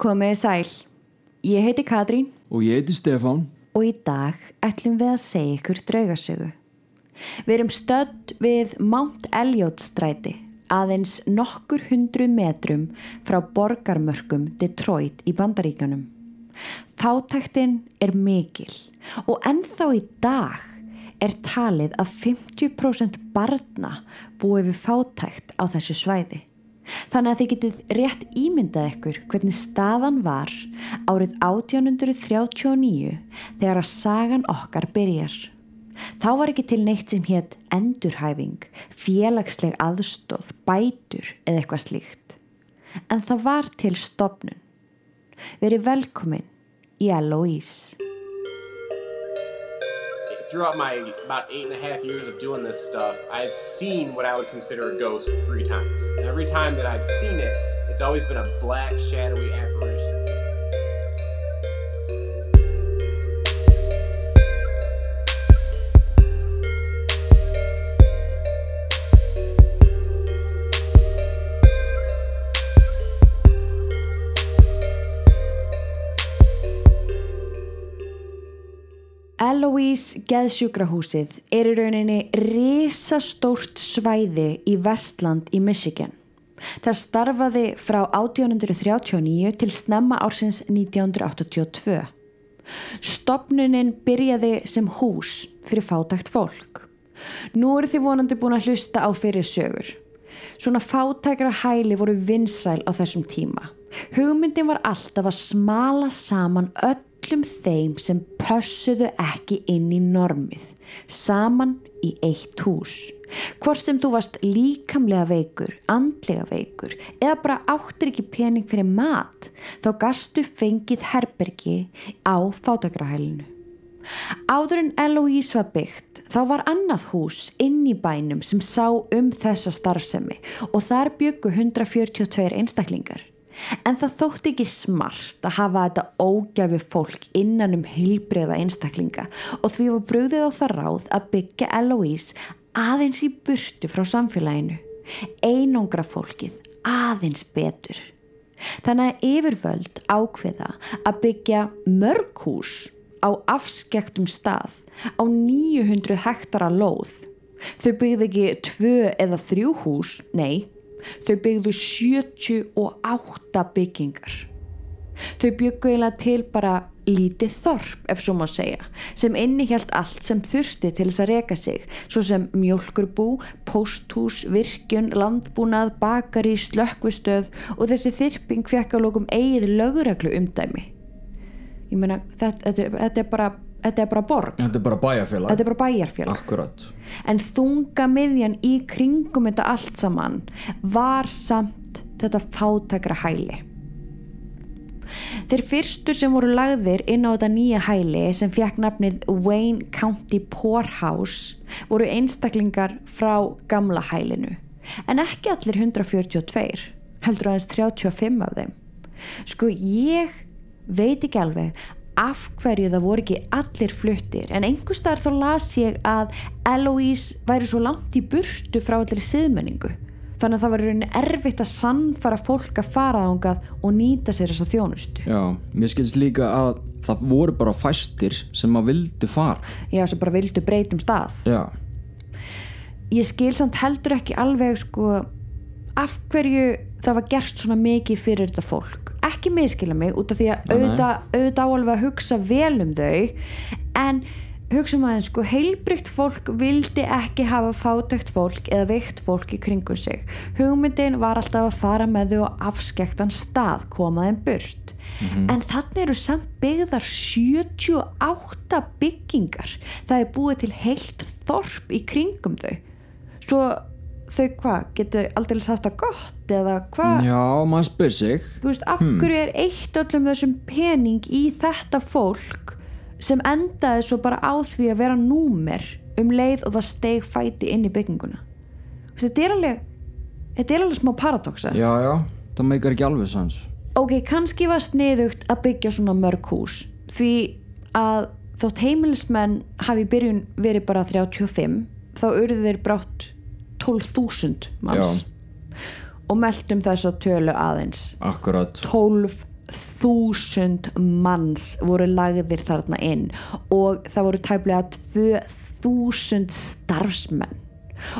Komiði sæl. Ég heiti Katrín Og ég heiti Stefán. og í dag ætlum við að segja ykkur draugasögu. Við erum stödd við Mount Elliot stræti, aðeins nokkur hundru metrum frá borgarmörkum Detroit í Bandaríkanum. Fátæktin er mikil og ennþá í dag er talið að 50% barna búið við fátækt á þessu svæði. Þannig að þið getið rétt ímyndað ykkur hvernig staðan var árið 1839 þegar að sagan okkar byrjar. Þá var ekki til neitt sem hétt endurhæfing, félagsleg aðstóð, bætur eða eitthvað slíkt. En það var til stopnun. Verið velkomin í Eloise. Throughout my about eight and a half years of doing this stuff, I've seen what I would consider a ghost three times. And every time that I've seen it, it's always been a black, shadowy apparition. Eloise geðsjúkrahúsið er í rauninni risastórt svæði í Vestland í Michigan. Það starfaði frá 1839 til snemma ársins 1982. Stopnunin byrjaði sem hús fyrir fátækt fólk. Nú eru þið vonandi búin að hlusta á fyrir sögur. Svona fátækra hæli voru vinsæl á þessum tíma. Hugmyndin var alltaf að smala saman öllum þeim sem pössuðu ekki inn í normið, saman í eitt hús. Hvort sem þú varst líkamlega veikur, andlega veikur eða bara áttir ekki pening fyrir mat, þá gastu fengið herbergi á fátækrahælinu. Áður en Eloise var byggt þá var annað hús inn í bænum sem sá um þessa starfsemi og þar byggu 142 einstaklingar. En það þótti ekki smart að hafa þetta ógæfi fólk innan um hilbreyða einstaklinga og því var brugðið á það ráð að byggja Eloise aðeins í burtu frá samfélaginu. Einangra fólkið aðeins betur. Þannig að yfirvöld ákveða að byggja mörg hús á afskektum stað á 900 hektara lóð. Þau byggðu ekki tvö eða þrjú hús, nei, þau byggðu 78 byggingar. Þau byggu eiginlega til bara lítið þorp, ef svo má segja, sem innihjalt allt sem þurfti til þess að reka sig, svo sem mjölkurbú, pósthús, virkjun, landbúnað, bakari, slökkvistöð og þessi þyrping fekk á lókum eigið lögreglu umdæmi. Ég meina, þetta, þetta, þetta, er bara, þetta er bara borg, Þetta er bara bæjarfélag. er bara bæjarfélag. En þunga miðjan í kringum þetta allt saman var samt þetta fátækra hæli. Þeir fyrstu sem voru lagðir inn á þetta nýja hæli sem fekk nafnið Wayne County Poorhouse voru einstaklingar frá gamla hælinu. En ekki allir 142, heldur aðeins 35 af þeim. Sko ég veit ekki alveg af hverju það voru ekki allir fluttir. En einhvers staðar þá las ég að Eloise væri svo langt í burtu frá allir siðmenningu. Þannig að það var rauninni erfitt að sannfara fólk að fara ángað og nýta sér þessa þjónustu. Já, mér skilst líka að það voru bara fæstir sem að vildu fara. já sem bara vildu breytum stað. Já, ég skil samt heldur ekki alveg sko af hverju það var gert svona mikið fyrir þetta fólk. Ekki miskila mig út af því að auðvitað, áalveg að hugsa vel um þau en hugsa um aðeins sko heilbrygt fólk vildi ekki hafa fátækt fólk eða veikt fólk í kringum sig. Hugmyndin var alltaf að fara með þau á afskektan stað komaðin burt. En þannig eru samt byggðar 78 byggingar. Það er búið til heilt þorp í kringum þau. Svo þau hvað, getur aldrei haft það gott eða hvað, já maður spyr sig. veist, af hverju er eitt öllum þessum pening í þetta fólk sem endaði svo bara á því að vera númer um leið og það steig fæti inn í bygginguna veist, þetta er alveg þetta er alveg smá paradoxa Já, já, það meikar ekki alveg sans. ok, kannski var sniðugt að byggja svona mörg hús því að þótt heimilismenn hafi í byrjun verið bara 35 þá urðu þeir brátt 12.000 manns. Og meldum þess að tölu aðeins. Akkurat. þúsund manns voru lagðir þarna inn. Og það voru tæplega 2000 starfsmenn.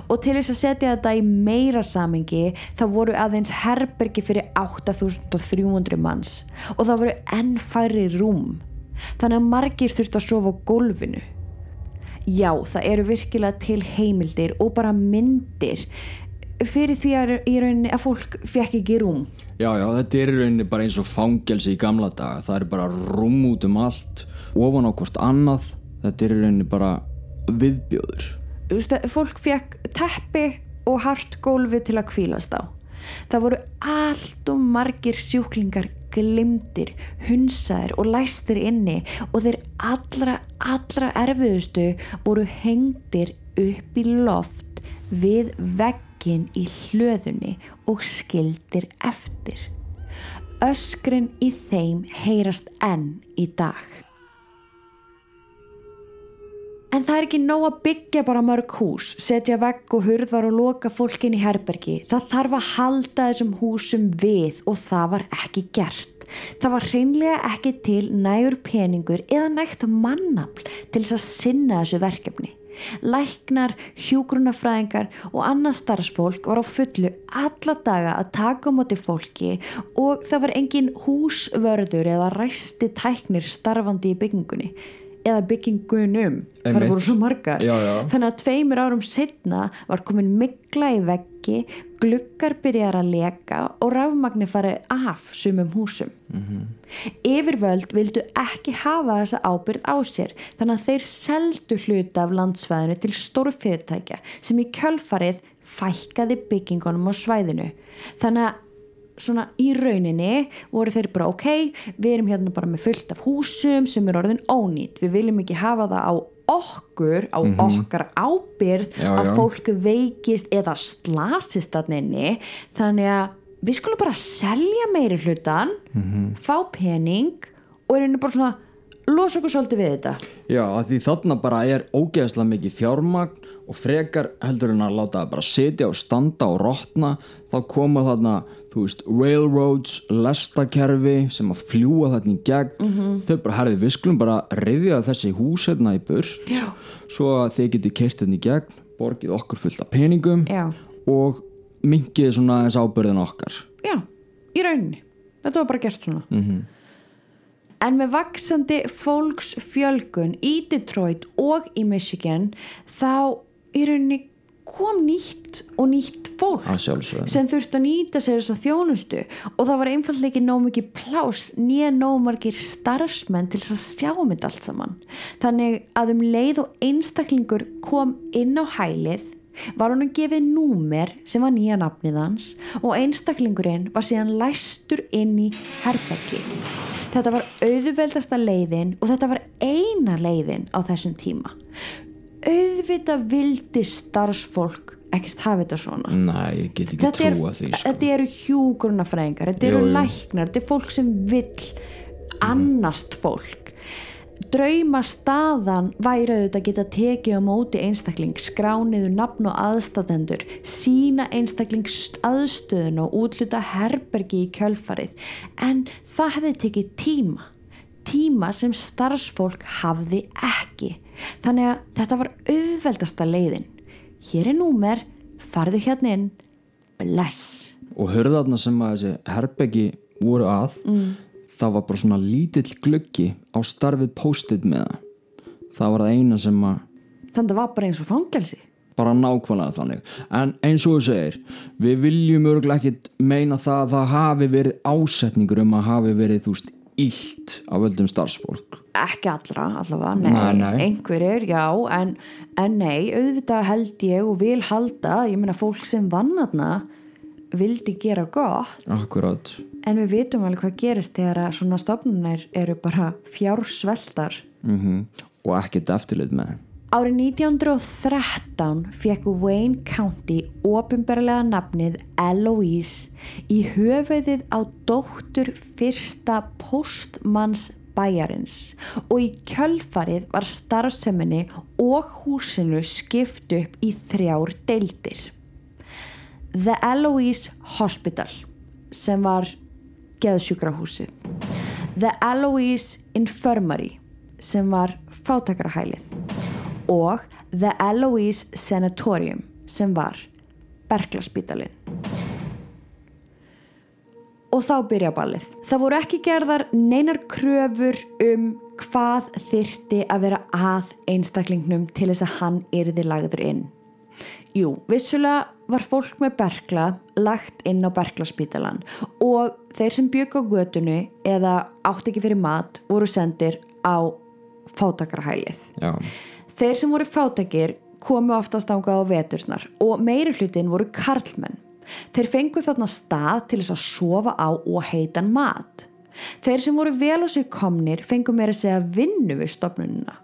Og til þess að setja þetta í meira samingi þá voru aðeins herbergi fyrir 8300 manns. Og það voru enn færri rúm. Þannig að margir þurfti að sofa á gólfinu já það eru virkilega til heimildir og bara myndir fyrir því að, rauninni að fólk fekk ekki rúm Já, já, þetta er í rauninni bara eins og fangelsi í gamla daga. Það er bara rúm út um allt, ofan á hvort annað. Þetta er í rauninni bara viðbjóður. Fólk fekk teppi og hart gólfi til að kvílast á það voru allt og margir sjúklingar glimtir, hunsaðir og læstir inni og þeir allra, allra erfiðustu voru hengdir upp í loft við veggin í hlöðunni og skildir eftir. Öskrin í þeim heyrast enn í dag. En það er ekki nóg að byggja bara mörg hús, setja vegg og hurðar og loka fólkin í herbergi. Það þarf að halda þessum húsum við og það var ekki gert. Það var hreinlega ekki til nægur peningur eða nægt mannafl til þess að sinna þessu verkefni. Læknar, hjúgrunafræðingar og annars starfsfólk var á fullu alla daga að taka á móti fólki og það var engin húsvörður eða ræsti tæknir starfandi í byggingunni eða byggingunum, þar voru svo margar. Já, já. þannig að tveimur árum setna var komin mikla í veggi gluggar byrjar að leka og rafmagni farið af sumum húsum. Yfirvöld vildu ekki hafa þessa ábyrð á sér þannig að þeir seldu hluta af landsvæðinu til stórfyrirtækja sem í kjölfarið fækkaði byggingunum á svæðinu. Þannig að svona í rauninni voru þeir bara ok, við erum hérna bara með fullt af húsum sem er orðin ónýtt við viljum ekki hafa það á okkur á okkar ábyrð Já, að já. fólk veikist eða slasist að nynni þannig að við skulum bara selja meiri hlutan fá pening og er henni bara svona losa okkur svolítið við þetta. Já, að því þarna bara er ógeðslega mikið fjármagn og frekar heldur en að láta það bara sitja og standa og rotna þá koma þarna, þú veist, railroads, lestakerfi sem að fljúa þarna í gegn. Þau bara, herði, við skulum bara reyðja þessi hús hérna í burt. Já. svo að þið getið kert hérna í gegn borgið okkur fullt af peningum Já. og minkið svona þess ábyrðin okkar. Já, í rauninni. Þetta var bara gert svona En með vaksandi fólksfjölgun í Detroit og í Michigan þá í rauninni kom nýtt og nýtt fólk Að sem þurfti að nýta sér þess að þjónustu. Og það var einfallega ekki nóg mikið plás nýja nóg margir starfsmenn til þess að sjá um þetta allt saman. Þannig að um leið og einstaklingur kom inn á hælið var honum gefið númer sem var nýja nafnið hans og einstaklingurinn var síðan læstur inn í herbergi þetta var auðveldasta leiðin og þetta var eina leiðin á þessum tíma. Auðvitað vildi starfsfólk ekkert hafa þetta svona. Nei, ég get ekki trúa því sko. þetta eru hjúgrunafræðingar þetta eru læknar, þetta er fólk sem vill annast fólk drauma staðan væri auðvitað að geta tekið á móti einstakling, skrániður nafn og aðstatendur, sína einstakling aðstöðun og útluta herbergi í kjölfarið. En það hefði tekið tíma tíma sem starfsfólk hafði ekki. Þannig að þetta var auðveldasta leiðin. Hér er númer, farðu hérna inn. Bless. Og hörðarna sem að þessi herbeggi voru að mm. Það var bara svona lítill gluggi á starfið post-it með það. Það var það eina sem að þannig að það var bara eins og fangelsi. Bara nákvæmlega þannig. En eins og þú segir, við viljum örgulega ekkit meina það að það hafi verið ásetningur um að hafi verið þú veist illt á völdum starfsfólk. Ekki allra allavega, nei, Nei, nei. einhverjir, já en, en nei, auðvitað held ég og vil halda, ég meina fólk sem vann þarna vildi gera gott akkurat en við vitum alveg hvað gerist þegar að svona stofnunir eru bara fjársveltar. Mm og ekkit eftirlit með Árið 1913 fekk Wayne County ofinberlega nafnið Eloise í höfuðið á dóttur fyrsta postmanns bæjarins og í kjölfarið var starfseminni og húsinu skipt upp í þrjár deildir. The Eloise Hospital sem var geðsjúkrahúsið. The Eloise Infirmary sem var fátakarahælið og The Eloise Sanatorium sem var Berklaspítalinn. Og þá byrja ballið. Það voru ekki gerðar neinar kröfur um hvað þyrti að vera að einstaklingnum til þess að hann yrði lagður inn. Jú, vissulega var fólk með berkla lagt inn á berklaspítalan og þeir sem bygg á götunu eða átt ekki fyrir mat voru sendir á fátakarahælið. Já, Þeir sem voru fátakir komu oftast ángað á veturnar og meiri hlutin voru karlmenn. Þeir fengu þarna stað til þess að sofa á og heitan mat. Þeir sem voru vel á sig komnir fengu meira segja vinnu við stopnununa.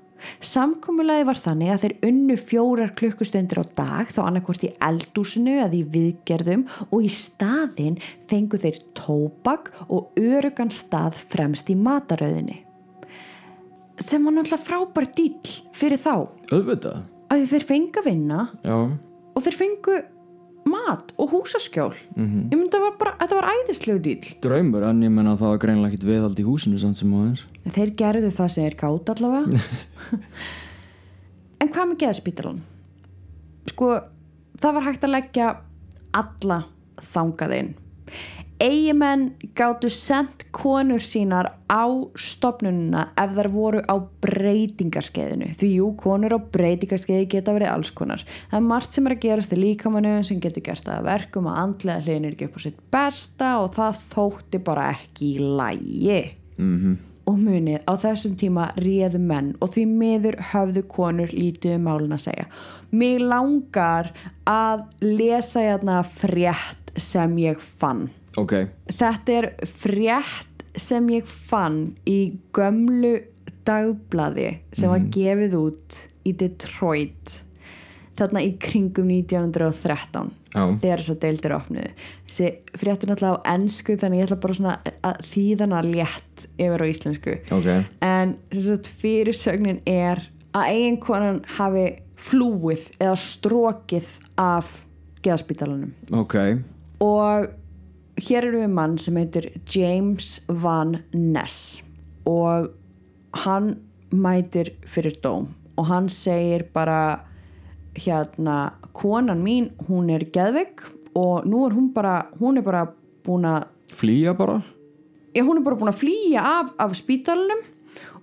Samkomulagi var þannig að þeir unnu fjórar klukkustundir á dag þá annarkvort í eldúsinu eða í viðgerðum og í staðinn fengu þeir tóbak og örugan stað fremst í matarauðinni. Sem var náttúrulega frábær dýl fyrir þá. Auðvitað. Að þeir fengu að vinna Já, og þeir fengu mat og húsaskjól. Ég myndi að bara, þetta var æðislegu dýl draumur en ég menna að það var greinlega ekkit viðhald í húsinu samt sem aðeins. Þeir gerðu það sem þeir gátt allavega. En hvað með geðspítalan sko það var hægt að leggja alla þangað inn eigimenn gáttu sendt konur sínar á stopnununa ef þar voru á breytingarskeiðinu því jú, konur á breytingarskeiði geta verið alls konar það er margt sem er að gerast í líkamannu sem getur gert að verkum að andlega hliðin er ekki upp á sitt besta og það þótti bara ekki í lægi mm og munið á þessum tíma réðu menn og því miður höfðu konur lítið um málun að segja. Mig langar að lesa hérna frétt sem ég fann. Ok, Þetta er frétt sem ég fann í gömlu dagblaði sem var gefið út í Detroit þarna í kringum 1913 Já. þegar þess að deildir opnuðu. Þessi frétt er náttúrulega á ennsku þannig ég ætla bara svona að þýðana létt yfir á íslensku. Ok. En sagt fyrirsögnin er að eiginkonan hafi flúið eða strókið af geðspítalanum. Ok, og hér eru við mann sem heitir James Van Ness og hann mætir fyrir dóm og hann segir bara hérna konan mín hún er geðveik og nú er hún bara hún er bara búin að flýja bara? Já, hún er bara búin að flýja af, af spítalunum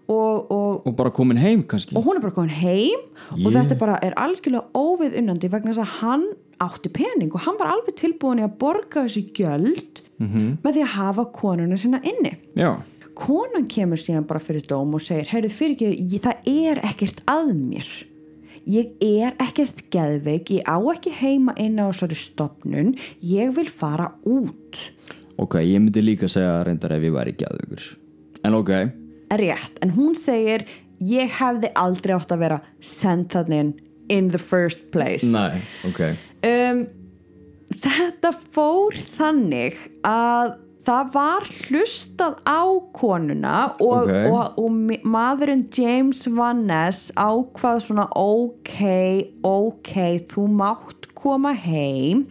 og, og, og bara komin heim kannski? Og hún er bara komin heim og Ég- þetta bara er algjörlega óvið unnandi vegna þess að hann átti pening og hann var alveg tilbúin í að borga þessi gjöld -hmm. með því að hafa konuna sinna inni. Já, konan kemur síðan bara fyrir dóm og segir heyrðu fyrir ekki, það er ekkert að mér. Ég er ekkert geðveik, ég á ekki heima inn á þessari stopnun ég vil fara út. Ok, ég myndi líka segja reyndar ef ég væri gæðugur En ok, rétt, en hún segir ég hefði aldrei átt að vera send þannig in, the first place. Næ, ok. Um, þetta fór þannig að það var hlustað á konuna og, Ok. og, og maðurinn James Van Ness ákvað svona ok, ok þú mátt koma heim.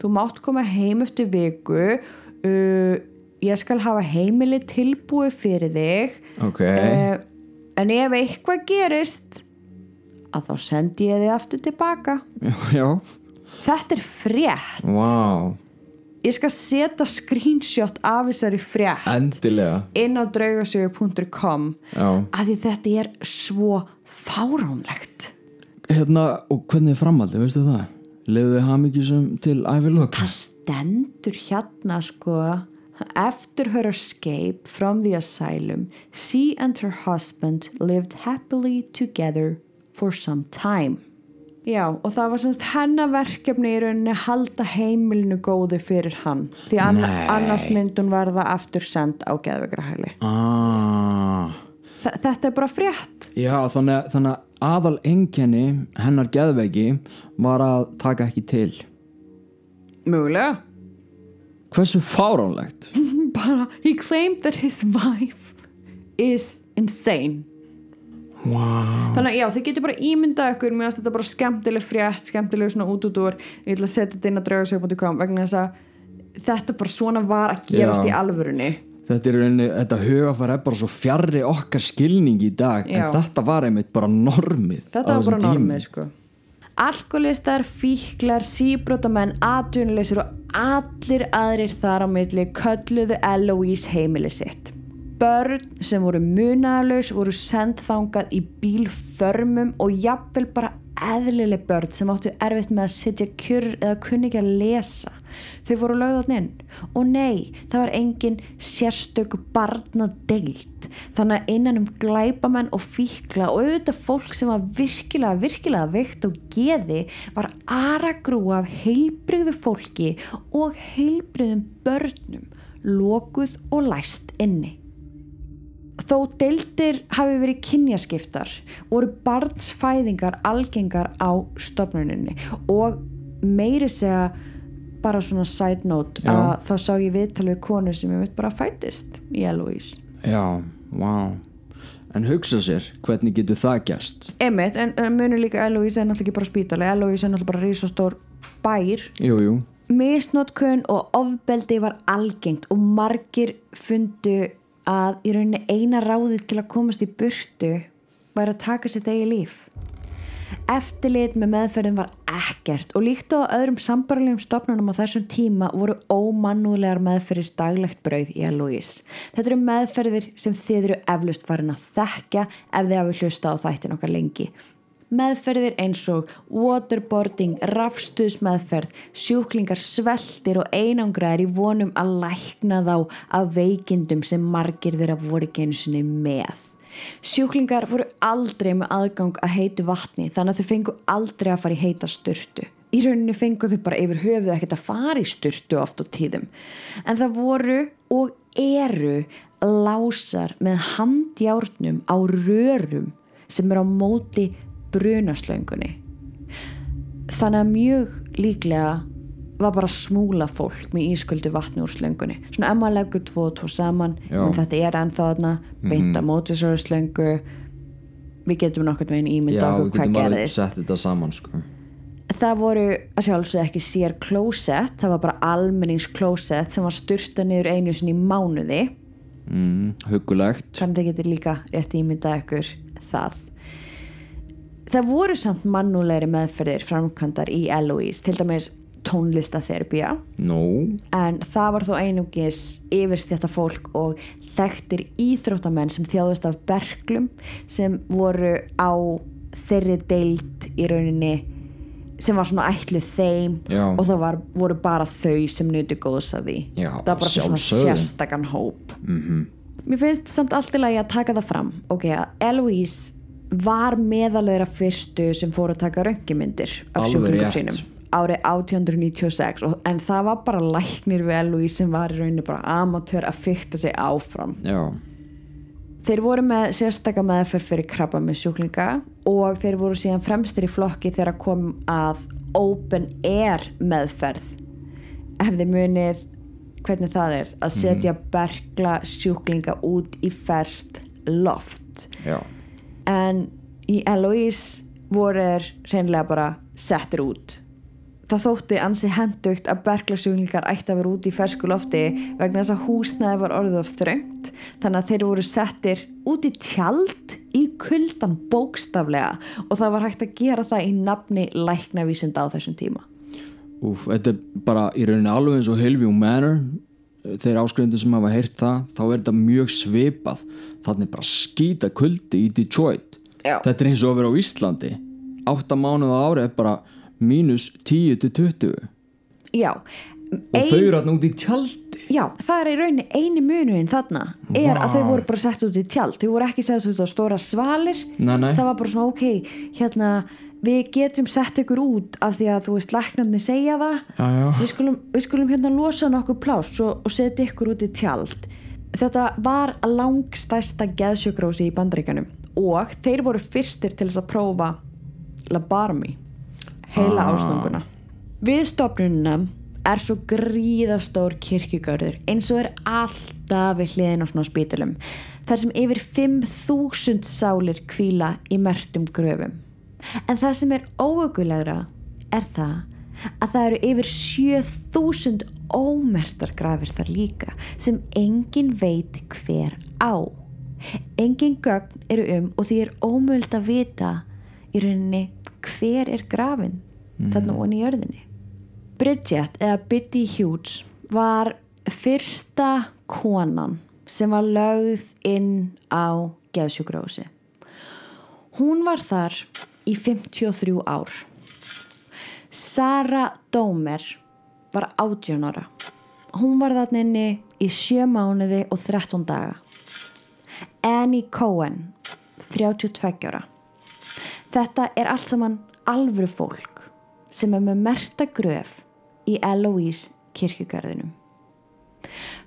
Þú mátt koma heim eftir viku. Uh, ég skal hafa heimili tilbúið fyrir þig. Ok, uh, en ef eitthvað gerist að þá sendi ég þig aftur tilbaka. Já, já. Þetta er frétt. Vá, Ég skal setja screenshot af þessari frétt endilega. inn á draugasögu.com að því þetta er svo fáránlegt. hérna, og hvernig er framhaldið, veistu það? Leðið hamingjusum til ævilok Það stendur hérna sko After her escape from the asylum, she and her husband lived happily together for some time. Já, og það var semst hennar verkefni í rauninni að halda heimilinu góðu fyrir hann. Því anna, annars mynd hún verða aftur send á geðvegrahæli. ah, Þetta er bara frétt. Já, þannig, þannig að aðal einkenni hennar geðveiki var að taka ekki til Mögulega. Hversu fáránlegt Bara, he claimed that his wife is insane. Wow. Þannig að já, þið getur bara ímyndað ykkur finnst þetta bara skemmtileg frétt, skemmtileg svona út út úr, ég ætla að setja þetta inn að draugasög.com vegna þess að þetta bara svona var að gerast Já. í alvörunni þetta er þetta hugafar er bara svo fjarrri okkar skilning í dag Já. en þetta var einmitt bara normið Þetta á var bara normið sko Alkoholistar, fíklar, síbrótamenn, atvinnuleysur og allir aðrir þar á milli kölluðu Eloise heimili sitt. Börn sem voru munaðalaus voru send þangað í bílförmum og jafnvel bara eðlileg börn sem áttu erfitt með að sitja kjur eða kunni ekki að lesa. Þau voru lögðan inn og nei, það var engin sérstök barna deilt. Þannig að innan um glæpamenn og fíkla og auðvitað fólk sem var virkilega, virkilega veikt og geði var aragrúa af heilbrigðu fólki og heilbrigðum börnum, lokuð og læst inni. Þó deildir hafi verið kynjaskiptar voru barnsfæðingar algengar á stofnuninni og meiri segja bara svona side note Já. að þá sá ég viðtal við konu sem ég veit bara fættist í Eloise. Já, vá En hugsa sér, hvernig getur það gerst? Emmett, en, en munur líka Eloise er náttúrulega ekki bara spítali, Eloise er náttúrulega bara risastór bær. Jú, jú, Misnotkun og ofbeldi var algengt og margir fundu að í rauninni eina ráðið til að komast í burtu væri að taka sitt eigi líf. Eftirlit með meðferðin var ekkert og líkt á öðrum sambarlegum stopnunum á þessum tíma voru ómannúlegar meðferðir daglegt brauð í Eloise. Þetta eru meðferðir sem þið eru eflust farin að þekka ef þið hafi hlusta á þættin okkar lengi. Meðferðir eins og waterboarding, rafstuðsmeðferð, sjúklingar sveltir og einangraðir í vonum að lækna þá af veikindum sem margir þeirra voru ekki einu sinni með. Sjúklingar voru aldrei með aðgang að heitu vatni þannig að þau fengu aldrei að fara í heita sturtu. Í rauninni fengu þau bara yfir höfuð ekkert að fara í sturtu oft á tíðum. En það voru og eru lásar með handjárnum á rörum sem er á móti brunaslöngunni. Þannig að mjög líklega var bara smúla fólk með ísköldu vatni úr slöngunni. Svona ef maður leggur tvo og tvo saman, en þetta er ennþá þarna, beint að móti þessari slöngu, við getum nokkurt veginn já, ímynda við okkur hvað gerðist. sett þetta saman sko. Það voru að sjálfsögðu ekki sér klósett, það var bara almenningsklósett sem var styrta niður einu sinni í mánuði mm, Huggulegt þannig að getur líka rétt ímyndað ykkur það það voru samt mannúlegri meðferðir framkvæmdar í Eloise til dæmis tónlistaþerapía Nó, en það var þó einungis yfirst þetta fólk og þekktir íþróttamenn sem þjáðust af berglum sem voru á þeirri deild í rauninni sem var svona ætluð þeim Já. og það var, voru bara þau sem nutu góðs að því. Já, það var bara svona sérstakann hóp. -hmm. mér finnst samt allt í lagi að taka það fram. Ok, að Eloise var meðalegra fyrstu sem fór að taka röngimyndir af sjúklingum sínum árið 1896 og, en það var bara læknir við Eloise sem var í rauninni bara amatör að fykta sig áfram. Já. Þeir voru með sérstaka meðferð fyrir krabba með sjúklinga og þeir voru síðan fremstir í flokki þegar kom að open air meðferð. Ef þið munið hvernig það er að setja bergla sjúklinga út í ferst loft. Já, en í Eloise voru þeir hreinlega bara settir út. Það þótti ansi hendugt að berglasjúklingar ætti að vera út í fersku lofti vegna þess að húsnæði var orðið of þröngt þannig að þeir voru settir út í tjald í kuldan bókstaflega. Og það var hægt að gera það í nafni læknavísinda á þessum tíma. Úf, þetta er bara í rauninni alveg eins og Hillview Manor þeir áskrifundir sem hafa heyrt það þá er þetta mjög svipað. Þannig bara skýta kuldi í Detroit. Já. þetta er eins og að vera á Íslandi. 8 mánuð á ári er bara mínus 10 til 20 já, og þau eru alltaf út í tjaldi. Já, það er í rauninni eini munuinn þarna er að þau voru bara sett út í tjald. Þau voru ekki sett út á stóra svalir. Nei, nei. það var bara svona ok hérna, við getum sett ykkur út af því að þú veist læknarnir segja það Já, já. Við, skulum, við skulum hérna losa nokkuð pláss og, og setja ykkur út í tjald þetta var langstæsta geðsjögrósi í bandaríkanum og þeir voru fyrstir til þess að prófa labarmi heila Ah. ásnunguna við stofnunina er svo gríðastór kirkjugarður eins og er alltaf við hliðin á svona spítalum þar sem yfir 5.000 sálir kvíla í mertum gröfum en það sem er óökulegra er það að það eru yfir 7000 ómertar grafir þar líka sem engin veit hver á. Engin gögn eru um og því er ómöld að vita í rauninni hver er grafin þarna og í jörðinni. Bridget eða Biddy Hughes var fyrsta konan sem var lögð inn á geðsjúgrósi. Hún var þar í 53 ár. Sara Dómer var 18 ára. Hún var þarna inni í 7 mánuði og 13 daga. Annie Cohen, 32 ára. Þetta er allt saman alvöru fólk sem er með merta gröf í Eloise kirkjugarðinum.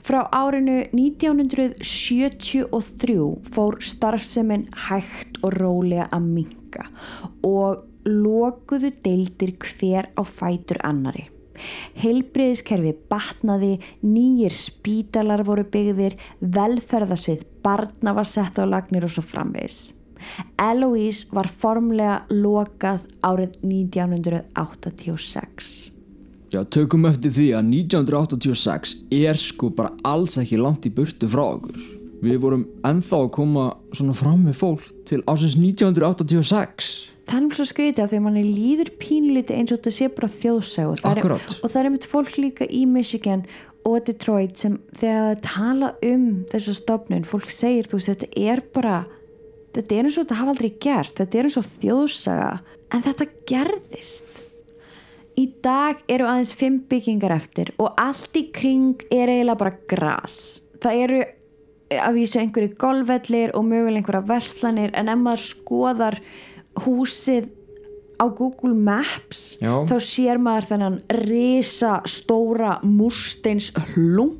Frá árinu 1973 fór starfseminn hægt og rólega að minka og lokuðu deildir hver á fætur annari. Heilbreyðiskerfi batnaði, nýjir spítalar voru byggðir, velferðasvið barna var sett á lagnir og svo framvegis. Eloise var formlega lokað árið 1986. Já, tökum eftir því að 1986 er sko bara alls ekki langt í burtu frá okkur. Við vorum ennþá að koma svona fram með fólk til ásins 1986. Það er mjög svo skrítið að því að manni líður pínliti eins og þetta sé bara þjóðsæg og, það er- og það er einmitt fólk líka í Michigan og Detroit sem þegar það tala um þessa stofnun, fólk segir þú veist þetta er bara þetta er eins og þetta hafa aldrei gerst, þetta er eins og þjóðsaga en þetta gerðist Í dag eru aðeins fimm byggingar eftir og allt í kring er eiginlega bara gras. Það eru að vísu einhverju golfvellir og mögulega einhverja verslanir en ef maður skoðar húsið á Google Maps Já. þá sér maður þennan risa stóra múrsteins hlung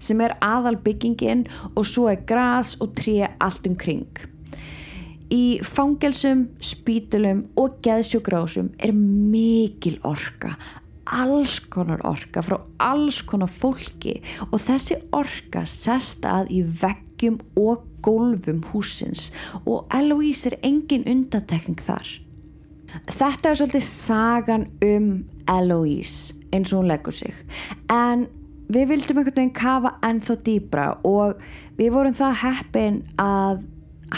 sem er aðal byggingin og svo er gras og tré allt um kring. Í fangelsum, spítulum og geðsjúgrásum er mikil orka, alls konar orka frá alls konar fólki. Og þessi orka sest að í veggjum og gólfum húsins og Eloise er engin undantekning þar. Þetta er svolítið sagan um Eloise eins og hún leggur sig. En við vildum einhvern veginn kafa ennþá dýbra og við vorum það heppin að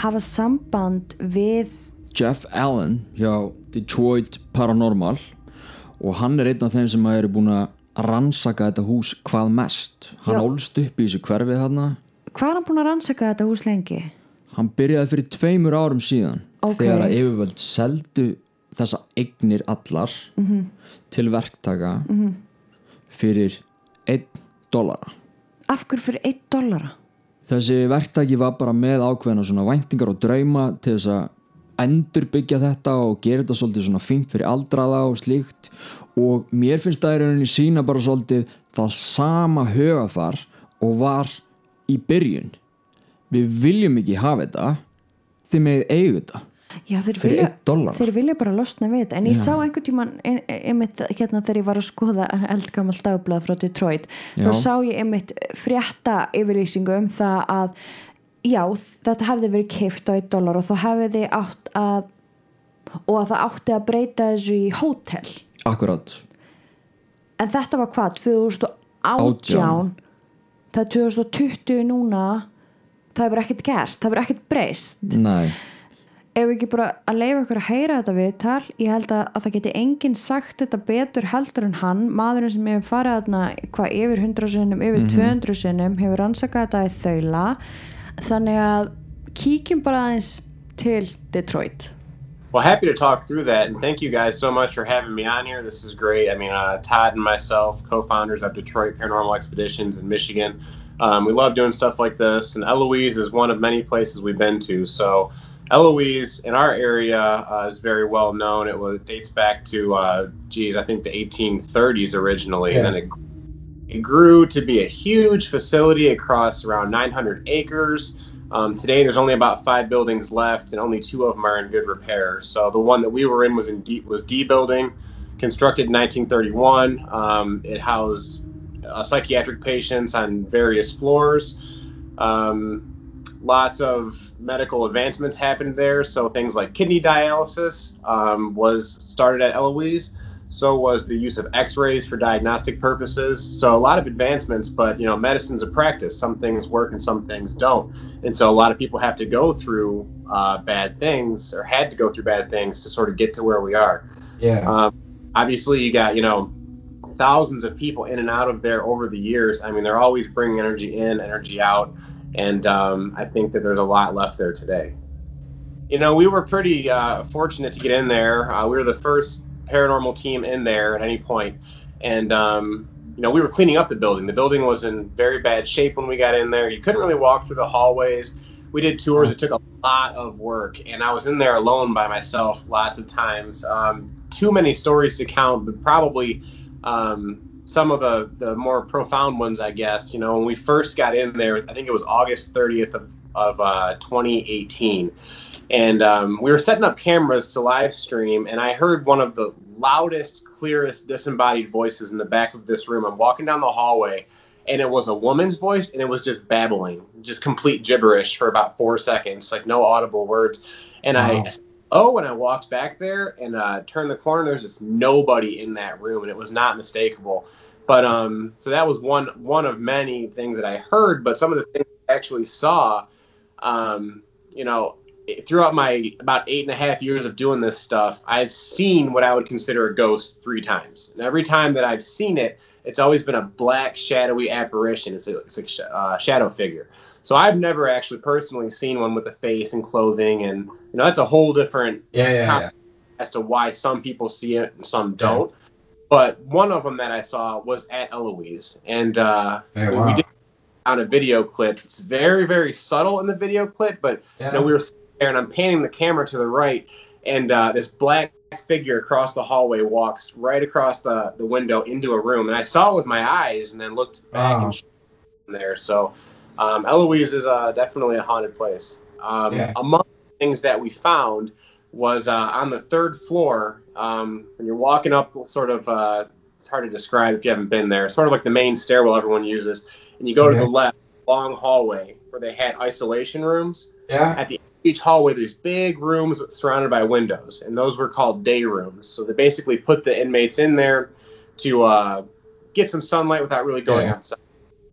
hafa samband við Jeff Allen hjá Detroit Paranormal og hann er einn af þeim sem eru búin að rannsaka þetta hús hvað mest. Hann ólst upp í þessu hverfið þarna. hvað er hann búin að rannsaka þetta hús lengi? Hann byrjaði fyrir tveimur árum síðan Ok. þegar að yfirvöld seldu þessa eignir allar -hmm. til verktaka -hmm. fyrir einn dollara. Af hverju fyrir 1 dollara? Þessi verktaki var bara með ákveðna svona væntingar og drauma til þess að endurbyggja þetta og gera þetta svolítið svona fínt fyrir aldraða og slíkt. Og mér finnst það í rauninni sína bara svolítið það sama högafar og var í byrjun. Við viljum ekki hafa þetta þið megið eigu þetta Já, þeir vilja, þeir vilja bara losna við þetta. En ég sá einhvern tíman ein- einmitt hérna þegar ég var að skoða eldgammal dagblað frá Detroit þá Já. sá ég einmitt frétta yfirlýsingu um það að já, þetta hefði verið keift á 1 dollar og þá hefði átt að og að það átti að breyta þessu í hótel. Akkurat. En þetta var hvað, 2018 Átján. það er 2020 núna. Það hefur ekkert gerst, það hefur ekkert breyst. Nei, ef við ekki bara að leifa ykkur að heyra þetta viðtal? Ég held að, að það geti enginn sagt þetta betur heldur en hann. Maðurinn sem hefur farið þarna hvað yfir 100 sinnum, yfir 200 sinnum hefur rannsakað þetta í þaula þannig að kíkjum bara aðeins til Detroit Well, happy to talk through that, and thank you guys so much for having me on here. This is great. I mean, uh, Todd and myself, co-founders of Detroit Paranormal Expeditions in Michigan, um, we love doing stuff like this. And Eloise is one of many places we've been to. So, Eloise in our area uh, is very well known. It was dates back to, uh, geez, I think the 1830s originally, and then it it grew to be a huge facility across around 900 acres. Um, today, there's only about five buildings left, and only two of them are in good repair. So the one that we were in was in D, was D building, constructed in 1931. Um, it housed uh, psychiatric patients on various floors. Um, lots of medical advancements happened there. So things like kidney dialysis um, was started at Eloise. So was the use of X-rays for diagnostic purposes. So a lot of advancements, but you know, medicine's a practice. Some things work and some things don't. And so a lot of people have to go through uh, bad things or had to go through bad things to sort of get to where we are. Yeah. Um, obviously, you got you know thousands of people in and out of there over the years. I mean, they're always bringing energy in, energy out, and um, I think that there's a lot left there today. You know, we were pretty uh, fortunate to get in there. Uh, we were the first paranormal team in there at any point, and um, you know, we were cleaning up the building. The building was in very bad shape when we got in there. You couldn't really walk through the hallways. We did tours. It took a lot of work, and I was in there alone by myself lots of times. Um, too many stories to count, but probably um, some of the the more profound ones, I guess. You know, when we first got in there, I think it was August 30th of, of uh, 2018, and um, we were setting up cameras to live stream, and I heard one of the loudest, clearest disembodied voices in the back of this room. I'm walking down the hallway, and it was a woman's voice, and it was just babbling, just complete gibberish for about four seconds, like no audible words. And Wow. I oh, when I walked back there and uh, turned the corner, there's just nobody in that room, and it was not mistakable. But um, so that was one one of many things that I heard. But some of the things I actually saw, um, you know, throughout my about eight and a half years of doing this stuff, I've seen what I would consider a ghost three times. And every time that I've seen it, it's always been a black, shadowy apparition. It's a, it's a sh- uh, shadow figure. So I've never actually personally seen one with a face and clothing, and you know that's a whole different Yeah, yeah, yeah. as to why some people see it and some don't. But one of them that I saw was at Eloise, and uh, we- wow. we did on a video clip. It's very, very subtle in the video clip, but you know, we were there and I'm panning the camera to the right, and uh, this black figure across the hallway walks right across the, the window into a room. And I saw it with my eyes and then looked back Wow. and there. So um, Eloise is uh, definitely a haunted place. Um, Yeah. Among the things that we found was uh, on the third floor, um, when you're walking up, sort of, uh, it's hard to describe if you haven't been there, sort of like the main stairwell everyone uses. And you go to the left, long hallway where they had isolation rooms Yeah. at the each hallway there's big rooms surrounded by windows and those were called day rooms. So they basically put the inmates in there to uh, get some sunlight without really going Yeah. outside.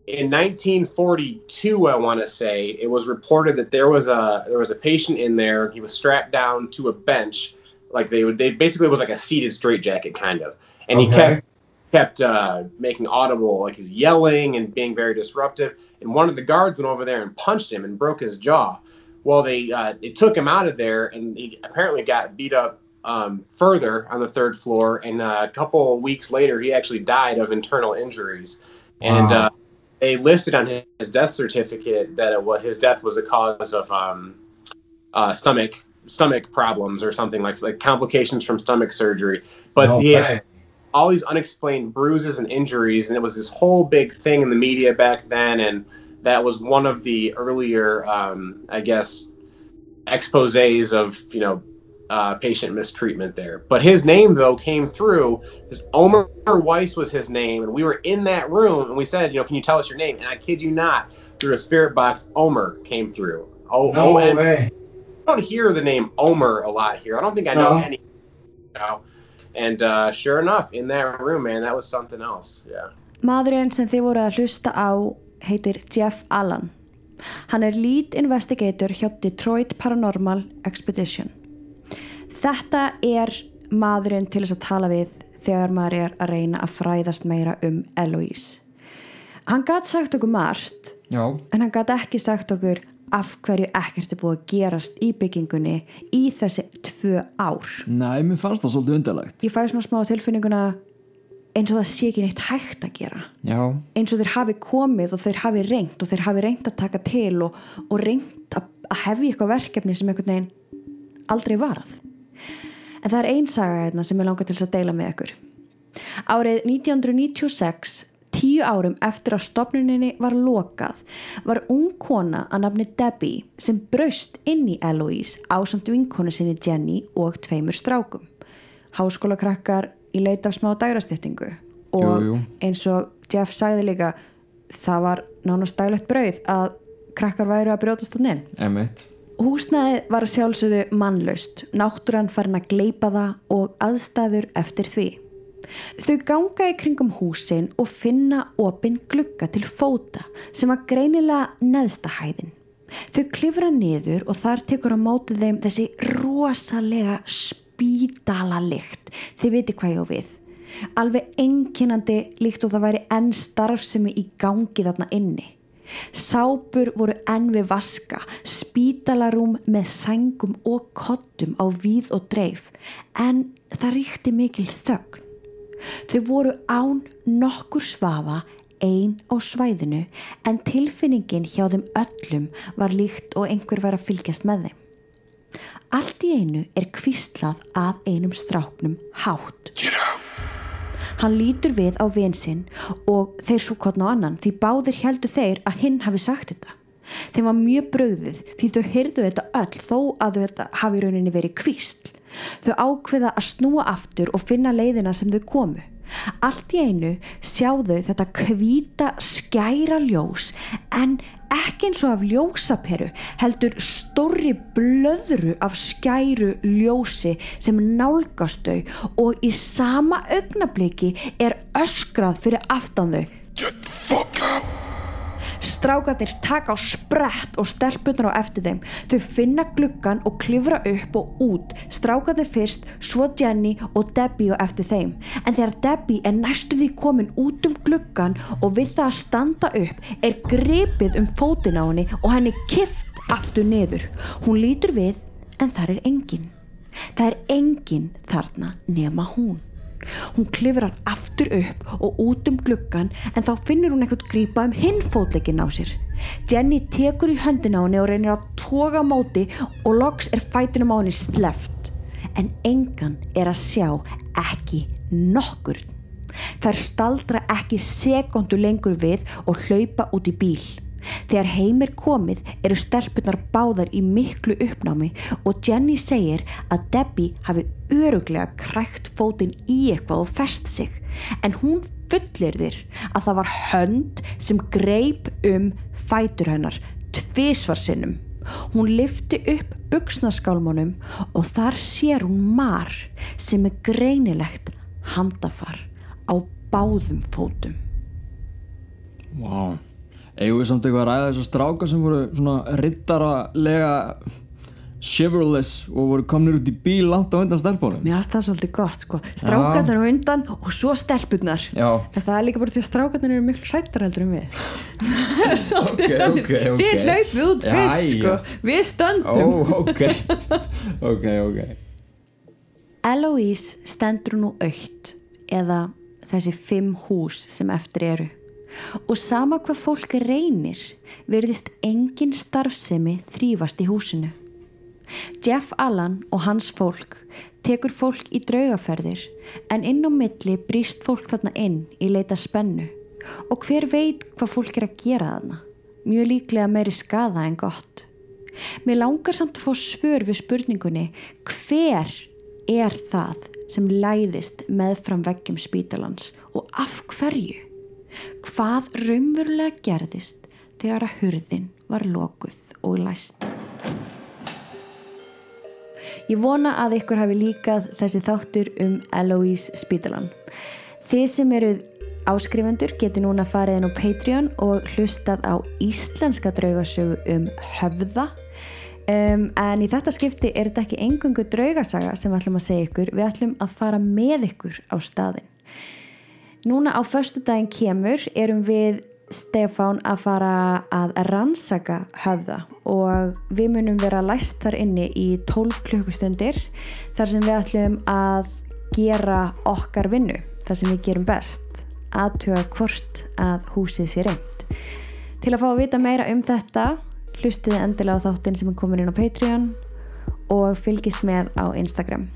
In 1942 i want to say it was reported that there was a there was a patient in there. He was strapped down to a bench like they would they basically was like a seated straitjacket kind of. And he kept kept uh, making audible like he's yelling and being very disruptive. And one of the guards went over there and punched him and broke his jaw well they uh, they took him out of there and he apparently got beat up um, further on the third floor and uh, a couple weeks later he actually died of internal injuries. And Wow. uh, they listed on his, death certificate that it was his death was a cause of um, uh, stomach stomach problems or something like like complications from stomach surgery. But no he had all these unexplained bruises and injuries, and it was this whole big thing in the media back then, and that was one of the earlier, um, I guess, exposes of you know uh, patient mistreatment there. But his name though came through. His Omer Weiss was his name, and we were in that room, and we said, you know, can you tell us your name? And I kid you not, through a spirit box, Omer came through. O No O M way. I don't hear the name Omer a lot here. I don't think I know No. any. You know? And uh, sure enough, in that room, man, that was something else. Yeah. Maðurinn sem þið voru að hlusta á heitir Jeff Allen. Hann er lead investigator hjá Detroit Paranormal Expedition. Þetta er maðurinn til þess að tala við þegar maður er að reyna að fræðast meira um Eloise. Hann gæti sagt okkur margt Já, en hann gæti ekki sagt okkur af hverju ekkert er búið að gerast í byggingunni í þessi tvö ár. nei, mér fannst það svolítið undarlegt Ég fæ svona smá tilfinninguna eins og það sé ekki neitt hægt að gera. Já, eins og þeir hafi komið og þeir hafi reynt og þeir hafi reynt að taka til og, og reynt að, að hefja eitthvað verkefni sem einhvern veginn aldrei varð. En það er ein saga hérna sem ég langar til að deila með ykkur. Árið 1996 tíu árum eftir að stopnuninni var lokað var ung kona að nafni Debbie sem braust inn í Eloise ásamt vinkonu sinni Jenny og tveimur strákum. Háskólakrakkar í leit af smá dagrastýttingu og Jú, jú. eins og Jeff sagði líka það var nánast daglegt brauð að krakkar væru að inn emitt Húsnæðið var að sjálfsögðu mannlaust, náttúran farin að gleipa það og aðstæður eftir því. Þau ganga í kringum húsin og finna opinn glugga til fóta sem var greinilega neðsta hæðin. Þau klifra niður og þar tekur á mótið þeim þessi rosalega spítala lykt. Þið viti hvað ég á við. Alveg enginandi líkt og það væri enn starfsemi í gangi þarna inni. Sápur voru enn við vaska, spítalarúm með sængum og kottum á víð og dreif en það ríkti mikil þögn. Þau voru án nokkur svafa einn á svæðinu en tilfinningin hjá þeim öllum var líkt og einhver var að fylgjast með þeim. Allt í einu er kvistlað að einum stráknum hátt. Hann lítur við á vinsinn og þeir svo kottna á annan því báðir heldur þeir að hinn hafi sagt þetta. Þeim var mjög bröðið því þau hyrðu þetta öll þó að þetta hafi rauninni verið kvistl. Þau ákveða að snúa aftur og finna leiðina sem þau komu. Allt í einu sjáðu þetta kvíta skæra ljós en ekki eins og af ljósaperu heldur stórri blöðru af skæru ljósi sem nálgast þau og í sama augnabliki er öskrað fyrir aftan þau. Get the fuck out! Strákatir taka á sprett og stelpunar á eftir þeim. Þau finna gluggan og klifra upp og út. Strákatir fyrst, svo Jenny og Debbie á eftir þeim. En þegar Debbie er næstu því komin út um gluggan og við það að standa upp er grepið um fótin á henni og henni kift aftur niður. Hún lítur við en þar er engin. Það er engin þarna nema hún. Hún klifrar aftur upp og út um gluggan en þá finnur hún eitthvað grípa um hinn fótleikin á sér. Jenny tekur í höndin á henni og reynir að toga móti og loks er fætunum á henni sleft. En engan er að sjá ekki nokkur. Þær staldra ekki sekundu lengur við og hlaupa út í bíl. Þegar heim er komið eru stelpunar báðar í miklu uppnámi og Jenny segir að Debbie hafi öruglega krækt fótinn í eitthvað og fest sig en hún fullir þér að það var hönd sem greip um fætur hennar tvísvarsinnum. Hún lifti upp buksnaskálmunum og þar sér hún mar sem er greinilegt handafar á báðum fótum. Vá wow. Eigum við samt eitthvað að ræða þessar stráka sem voru svona rittaralega chivalrous og voru komnir út í bíl langt á undan stelpunum? Mér aðstæða svolítið gott sko. Strákarnar á undan og svo stelpunnar Já. En það er líka bara því að strákarnar eru miklu hrættar heldur en við. Ok, ok, ok. Þið hlaupið út fyrst sko. Við stöndum. Ó, ok. Ok, ok. Eloise stendur nú aukt eða þessi fimm hús sem eftir eru og sama hvað fólk reynir verðist engin starfsemi þrýfast í húsinu. Jeff Allan og hans fólk tekur fólk í draugaferðir en inn á milli brýst fólk þarna inn í leita spennu og hver veit hvað fólk er að gera þarna. Mjög líklega meiri skada en gott. Mér langar samt að fá svör við spurningunni hver er það sem læðist meðfram veggjum spítalans og af hverju? Hvað raunverulega gerðist þegar að hurðin var lokuð og læst? Ég vona að ykkur hafi líkað þessi þáttur um Eloise Spítalan. Þið sem eruð áskrifendur geti núna farið inn á Patreon og hlustað á íslenska draugasögu um höfða Um, en í þetta skipti er þetta ekki engungu draugasaga sem við ætlum að segja ykkur við ætlum að fara með ykkur á staðin núna á förstu daginn kemur erum við Stefán að fara að rannsaka höfða og við munum vera læst þar inni í 12 klukkustundir þar sem við ætlum að gera okkar vinnu þar sem við gerum best. Aðtuga hvort að húsið sé reynd til að fá að vita meira um þetta hlustiði endilega á þáttinn sem er komin inn á Patreon og fylgist með á Instagram